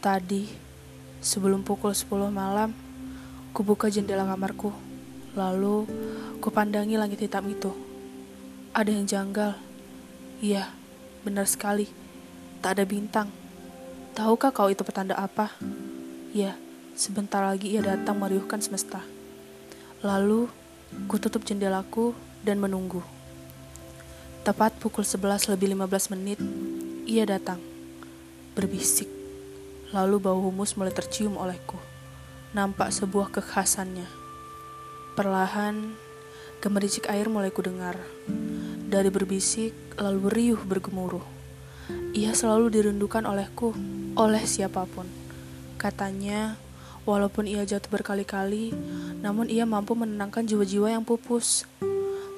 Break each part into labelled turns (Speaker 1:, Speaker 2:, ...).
Speaker 1: Tadi, sebelum pukul 10 malam, kubuka jendela kamarku. Lalu, kupandangi langit hitam itu. Ada yang janggal. Iya, benar sekali. Tak ada bintang. Tahukah kau itu petanda apa? Ya, sebentar lagi ia datang meriuhkan semesta. Lalu, kututup jendelaku dan menunggu. Tepat pukul 11 lebih 15 menit, ia datang. Berbisik. Lalu bau humus mulai tercium olehku. Nampak sebuah kekhasannya. Perlahan, gemericik air mulai kudengar. Dari berbisik, lalu riuh bergemuruh. Ia selalu dirindukan olehku, oleh siapa pun. Katanya, walaupun ia jatuh berkali-kali, namun ia mampu menenangkan jiwa-jiwa yang pupus.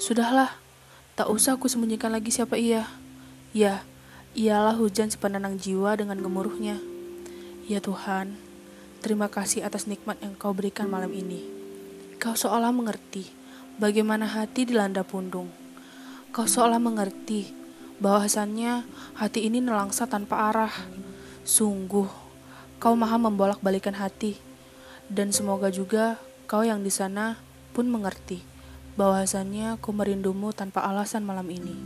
Speaker 1: Sudahlah, Tak usah aku sembunyikan lagi siapa ia. Ya, ialah hujan si penenang jiwa dengan gemuruhnya. Ya Tuhan, terima kasih atas nikmat yang kau berikan malam ini. Kau seolah mengerti bagaimana hati dilanda pundung. Kau seolah mengerti bahwasannya hati ini nelangsa tanpa arah. Sungguh, kau maha membolak-balikan hati. Dan semoga juga kau yang di sana pun mengerti bahwasannya aku merindumu tanpa alasan malam ini.